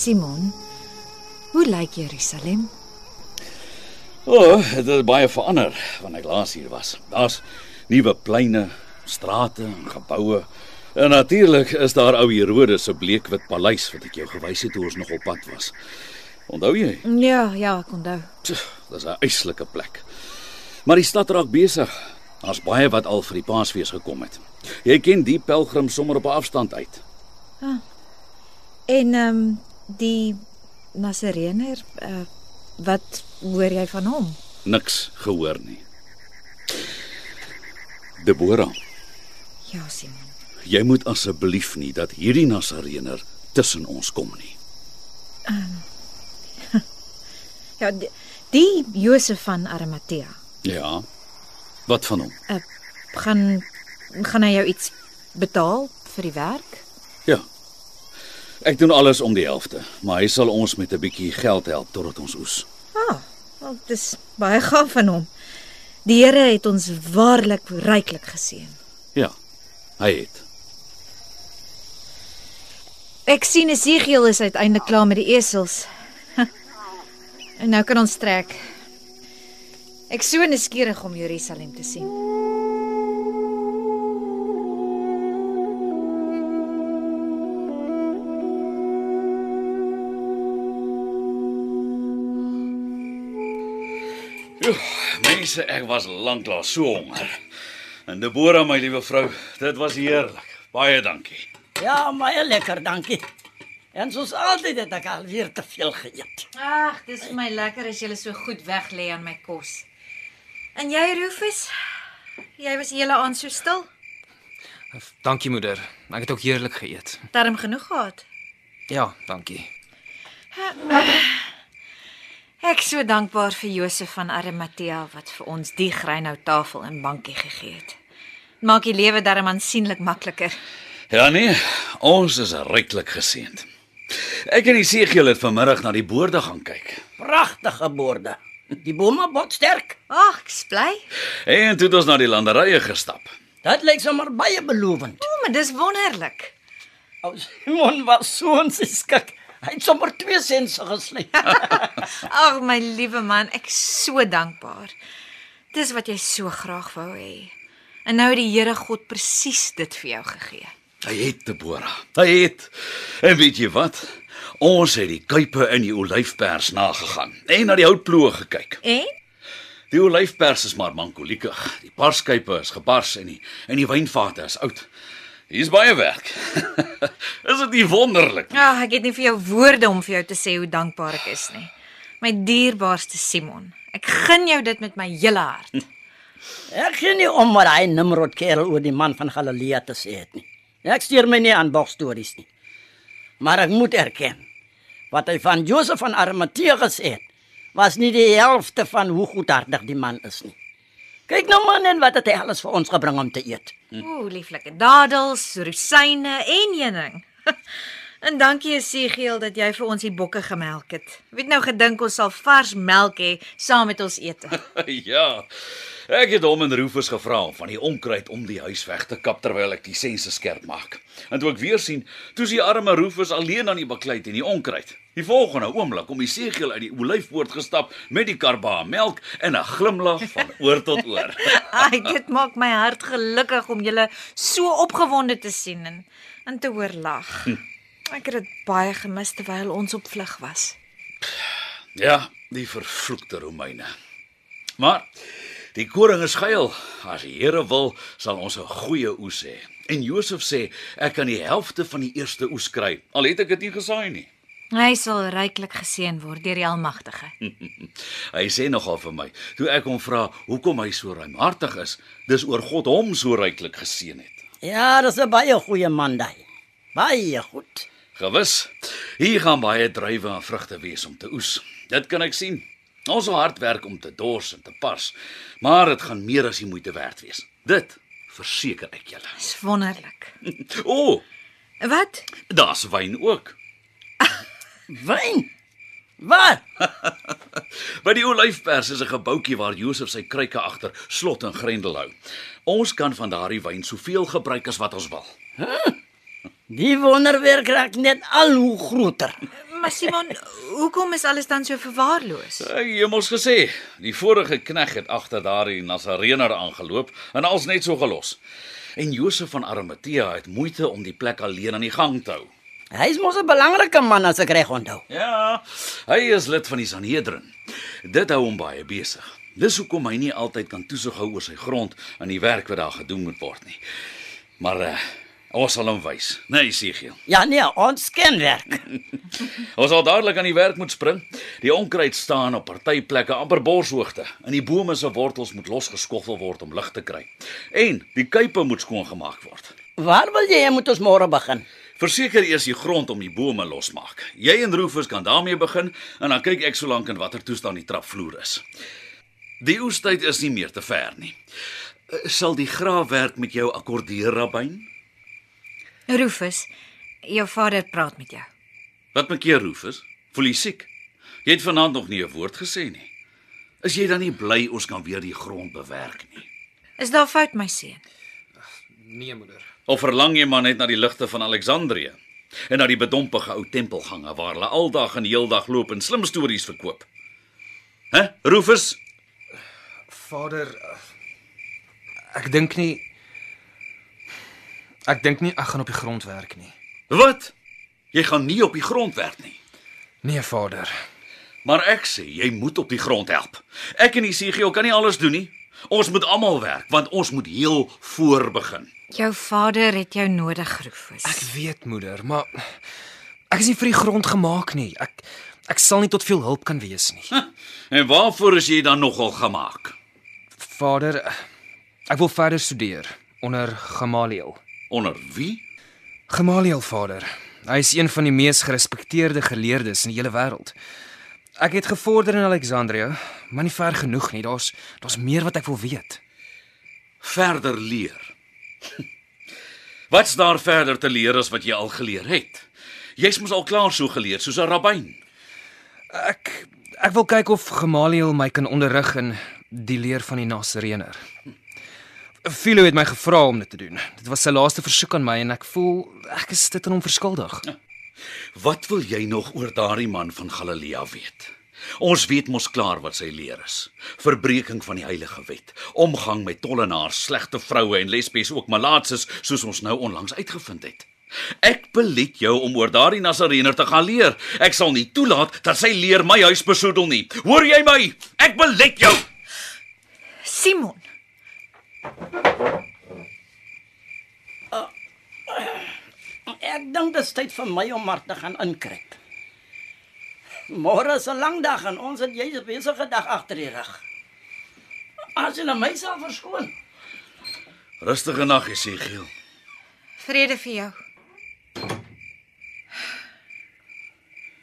Simon, hoe lyk Jerusalem? O, oh, dit het baie verander wanneer ek laas hier was. Daar's nuwe pleine, strate en geboue. En natuurlik is daar ou Herodes se bleekwit paleis wat ek jou gewys het toe ons nog op pad was. Onthou jy? Ja, ja, ek onthou. Dis 'n eislike plek. Maar die stad raak besig. Daar's baie wat al vir die Paasfees gekom het. Jy ken die pelgrim sommer op 'n afstand uit. En ehm um, die Nasarener, uh, wat hoor jy van hom? Niks gehoor nie. Deborah, Ja, Simon. jy moet asseblief nie dat hierdie Nasareëner tussen ons kom nie. Ja, die, die Josef van Arimatea. Ja. Wat van hom? Uh, gaan gaan hy jou iets betaal vir die werk? Ja. Ek doen alles om die helfte, maar hy sal ons met 'n bietjie geld help totdat ons oes. Ah, wel, dis baie gaaf van hom. Die Here het ons waarlik ryklik geseën. Ja. Hy het. Ek sien Esegiel is uiteindelik klaar met die esels. En nou kan ons trek. Ek so nuuskierig om Jerusalem te sien. Mense, ek was lanklaas so honger. En Deborah, my liewe vrou, dit was heerlik. Baie dankie. Ja, baie lekker, dankie. En soos altyd het ek alweer te veel geëet. Ag, dis vir my lekker as jy so goed weg lê aan my kos. En jy, Rufus? Jy was hele aand so stil. Dankie moeder. Ek het ook heerlik geëet. Darm genoeg gehad. Ja, dankie. Ek so dankbaar vir Josef van Arimatea wat vir ons die greinhout tafel en bankie gegee het. Maak die lewe darm aansienlik makliker. Ja nee, ons is ryklik geseënd. Ek en Esegiel het vanmiddag na die boorde gaan kyk. Pragtige borde. Die bome bot sterk. Ag, ek bly. En toe het ons na die landerye gestap. Dit lyk sommer baie belovend. O, maar dis wonderlik. Ou Simon was so ons skik. Hy het sommer 2 sense gesluit. Ag, my liewe man, ek so dankbaar. Dis wat jy so graag wou hê. En nou het die Here God presies dit vir jou gegee. Hy het Deborah. Hy het. En weet jy wat? Ons het die kuipe in die olyfpers nagegaan en na die houtploë gekyk. En Die olyfpers is maar mankoliekig. Die parskuipe is gebars en die en die wynvate is oud. Hier's baie werk. is dit nie wonderlik? Ja, ek het nie vir jou woorde om vir jou te sê hoe dankbaar ek is nie. My dierbaarste Simon. Ek gun jou dit met my hele hart. Ek sien nie om wat hy Nimrod kerel oor die man van Galilea te sê het nie. Ek stuur my nie aan bogstories nie. Maar ek moet erken wat hy van Josef van Arimatea gesê het, was nie die helfte van hoe goedhartig die man is nie. Kyk nou man en wat het hy alles vir ons gebring om te eet. Ooh, lieflike dadels, rosyne en heuning. En dankie Esegiel dat jy vir ons die bokke gemelk het. Wie het nou gedink ons sal vars melk hê saam met ons ete? ja. Ek het hom en Rufus gevra om van die onkruid om die huis weg te kap terwyl ek die sense skerp maak. En toe ek weer sien, toe is die arme Rufus alleen aan die baklei en die onkruid. Die volgende oomblik kom die segel uit die olyfpoort gestap met die karbaa melk en 'n glimlag van oor tot oor. Ai, dit maak my hart gelukkig om julle so opgewonde te sien en en te hoor lag. Ek het dit baie gemis terwyl ons op vlug was. ja, die vervloekte Romeine. Maar die koring is geil. As die Here wil, sal ons 'n goeie oes hê. En Josef sê ek kan die helfte van die eerste oes kry. Al het ek dit nie gesaai nie. Hy sal ryklik geseën word deur die Almagtige. Hy sê nogal vir my, toe ek hom vra hoekom hy so ruimhartig is, dis oor God hom so ryklik geseën het. Ja, dis 'n baie goeie man daai. Baie goed. Gewis. Hier gaan baie druiwe en vrugte wees om te oes. Dit kan ek sien. Ons sal hard werk om te dors en te pas, maar dit gaan meer as die moeite werd wees. Dit verseker ek julle. Dis wonderlik. O, oh, Wat? daar's wyn ook. Wyn. Waar? By die Olyfpers is 'n gebouetjie waar Josef sy kruike agter slot en grendel hou. Ons kan van daardie wyn soveel gebruik as wat ons wil. Die wonderwerk raak net al hoe groter. Maar Simon, hoekom is alles dan so verwaarloos? Hy hemels gesê, die vorige knegg het agter daardie Nasareëner aangeloop en als net so gelos. En Josef van Arimatea het moeite om die plek alleen aan die gang te hou. Hy's mos 'n belangrike man as ek reg onthou. Ja, hy is lid van die Sanhedrin. Dit hou hom baie besig. Dis hoekom hy nie altyd kan toesig hou oor sy grond en die werk wat daar gedoen moet word nie. Maar uh, ons sal hom wys, nee Esegiel. Ja nee, ons ken werk. Ons sal dadelik aan die werk moet spring. Die onkruid staan op party plekke amper borshoogte en die bome se wortels moet losgeskoffel word om lig te kry. En die kuipe moet skoongemaak word. Waar wil jy hê moet ons môre begin? Verseker eers die grond om die bome losmaak. Jy en Rufus kan daarmee begin en dan kyk ek solank in watter toestand die trapvloer is. Die oestyd is nie meer te ver nie. Eh, Sal die graafwerk met jou akkordeer, Rabbin? Rufus, jou vader praat met jou. Wat maak jy, Rufus? Voel jy siek? Jy het vanaand nog nie 'n woord gesê nie. Is jy dan nie bly ons kan weer die grond bewerk nie? Is daar fout my seun? Nee, moeder. Of verlang jy maar net na die ligte van Alexandrië en na die bedompige ou tempelgange waar hulle aldag en heeldag loop en slim stories verkoop? Hæ, Rufus? Vader, ek dink nie ek dink nie ek gaan op die grond werk nie. Wat? Jy gaan nie op die grond werk nie. Nee, vader. Maar ek sê jy moet op die grond help. Ek en Isigio kan nie alles doen nie. Ons moet almal werk want ons moet heel voor begin. Jou vader het jou nodig, Rufus. Ek weet, moeder, maar ek is nie vir die grond gemaak nie. Ek ek sal nie tot veel hulp kan wees nie. En waarvoor is jy dan nogal gemaak? Vader, ek wil verder studeer onder Gamaliel. Onder wie? Gamaliel, vader. Hy is een van die mees gerespekteerde geleerdes in die hele wêreld. Ek het gevorder in Alexandrië, maar nie ver genoeg nie. Daar's daar's meer wat ek wil weet. Verder leer. Wat's daar verder te leer as wat jy al geleer het? Jy's mos al klaar so geleer soos 'n rabbin. Ek ek wil kyk of Gamaliel my kan onderrig in die leer van die Nasareëner. Philo het my gevra om dit te doen. Dit was sy laaste versoek aan my en ek voel ek is dit aan hom verskuldig. Wat wil jy nog oor daardie man van Galilea weet? Ons weet mos klaar wat sy leer is. Verbreeking van die heilige wet, omgang met tollenaars, slegte vroue en lesbies ook malaatses soos ons nou onlangs uitgevind het. Ek belet jou om oor daardie Nasareëner te gaan leer. Ek sal nie toelaat dat sy leer my huis besoedel nie. Hoor jy my? Ek belet jou. Simon, Ek dink dit is tyd vir my om maar te gaan inkryp. Môre is 'n lang dag en ons het jy's besige dag agter die rug. As jy na my sal verskoon. Rustige nag, Esegiel. vrede vir jou.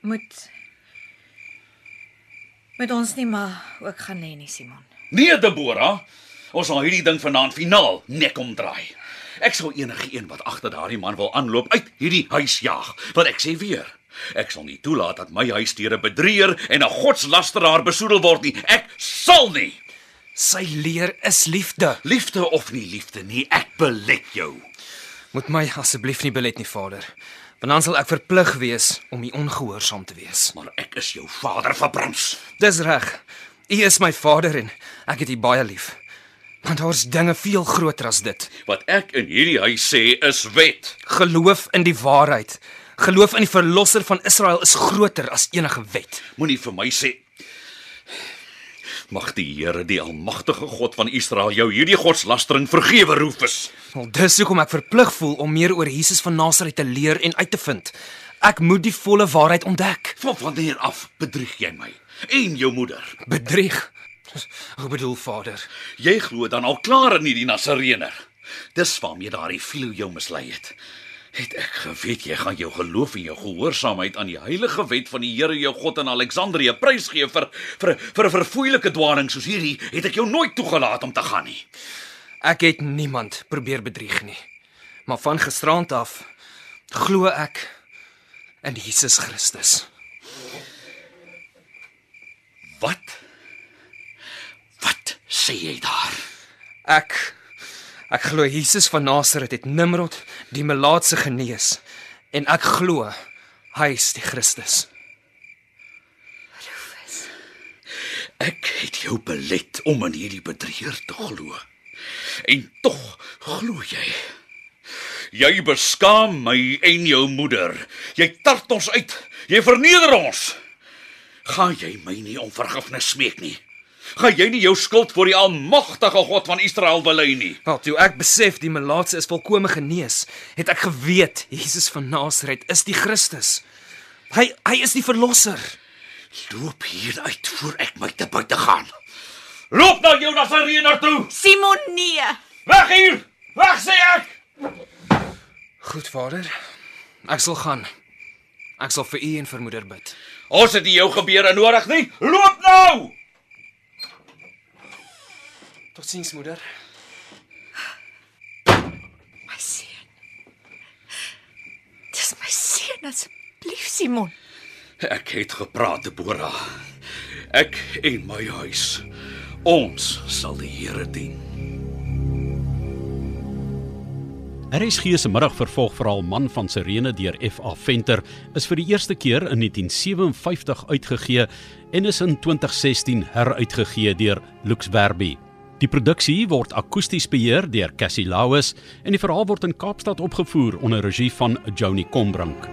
Moet met ons nie maar ook gaan lê nie, Simon. Nee, Deborah. Ons sal hierdie ding vanaand finaal nek omdraai. Ek sal enige een wat agter daardie man wil aanloop uit hierdie huis jaag. Want ek sê weer, ek sal nie toelaat dat my huis deur 'n bedrieër en 'n godslasteraar besoedel word nie. Ek sal nie. Sy leer is liefde. Liefde of nie liefde nie, ek belet jou. Moet my asseblief nie belet nie, Vader. Want dan sal ek verplig wees om u ongehoorsaam te wees. Maar ek is jou vader verbrans. Dis reg. U is my Vader en ek het u baie lief. Maar daar's dinge veel groter as dit. Wat ek in hierdie huis sê is wet. Geloof in die waarheid. Geloof in die verlosser van Israel is groter as enige wet. Moenie vir my sê Mag die Here, die almagtige God van Israel, jou hierdie godslastering vergewe, Rufus. Wel, dis hoekom ek verplig voel om meer oor Jesus van Nasaret te leer en uit te vind. Ek moet die volle waarheid ontdek. Van wanneer af bedrieg jy my en jou moeder? Bedrieg. Ek bedoel, Vader, Jy glo dan al klaar in hierdie Nasareëner. Dis waarmee daardie Philo jou mislei het. Het ek geweet jy gaan jou geloof en jou gehoorsaamheid aan die heilige wet van die Here jou God in Alexandrië prysgee vir vir vir 'n verfoeilike dwaling soos hierdie, het ek jou nooit toegelaat om te gaan nie. Ek het niemand probeer bedrieg nie. Maar van gisteraand af glo ek in Jesus Christus. Wat? Wat sê jy daar? Ek ek glo Jesus van Nasaret het Nimrod die melaatse genees en ek glo hy is die Christus. Ek het jou belet om in hierdie bedrieger te glo. En tog glo jy. Jy beskaam my en jou moeder. Jy tart ons uit. Jy verneder ons. Gaan jy my nie om vergifnis smeek nie? Gaan jy nie jou skuld voor die almagtige God van Israel bely nie? Wel, toe ek besef die melaatse is volkome genees, het ek geweet Jesus van Nasaret is die Christus. Hy hy is die verlosser. Loop hier uit voor ek my te buite gaan. Loop na jou Nasareëner toe. Simon nee. Weg hier. Weg sê ek. Goed, Vader. Ek sal gaan. Ek sal vir u en vir moeder bid. Ons het nie jou gebeure nodig nie. Loop nou. Totsiens, moeder. My seun. Dis my seun asseblief Simon. Ek het gepraat, Deborah. Ek en my huis. Ons sal die Here dien. RSG se middagvervolgverhaal Man van Sirene deur F.A. Venter is vir die eerste keer in 1957 uitgegee en is in 2016 heruitgegee deur Lux Werby. Die produksie word akoesties beheer deur Cassie Lauis en die verhaal word in Kaapstad opgevoer onder regie van Joni Combrink.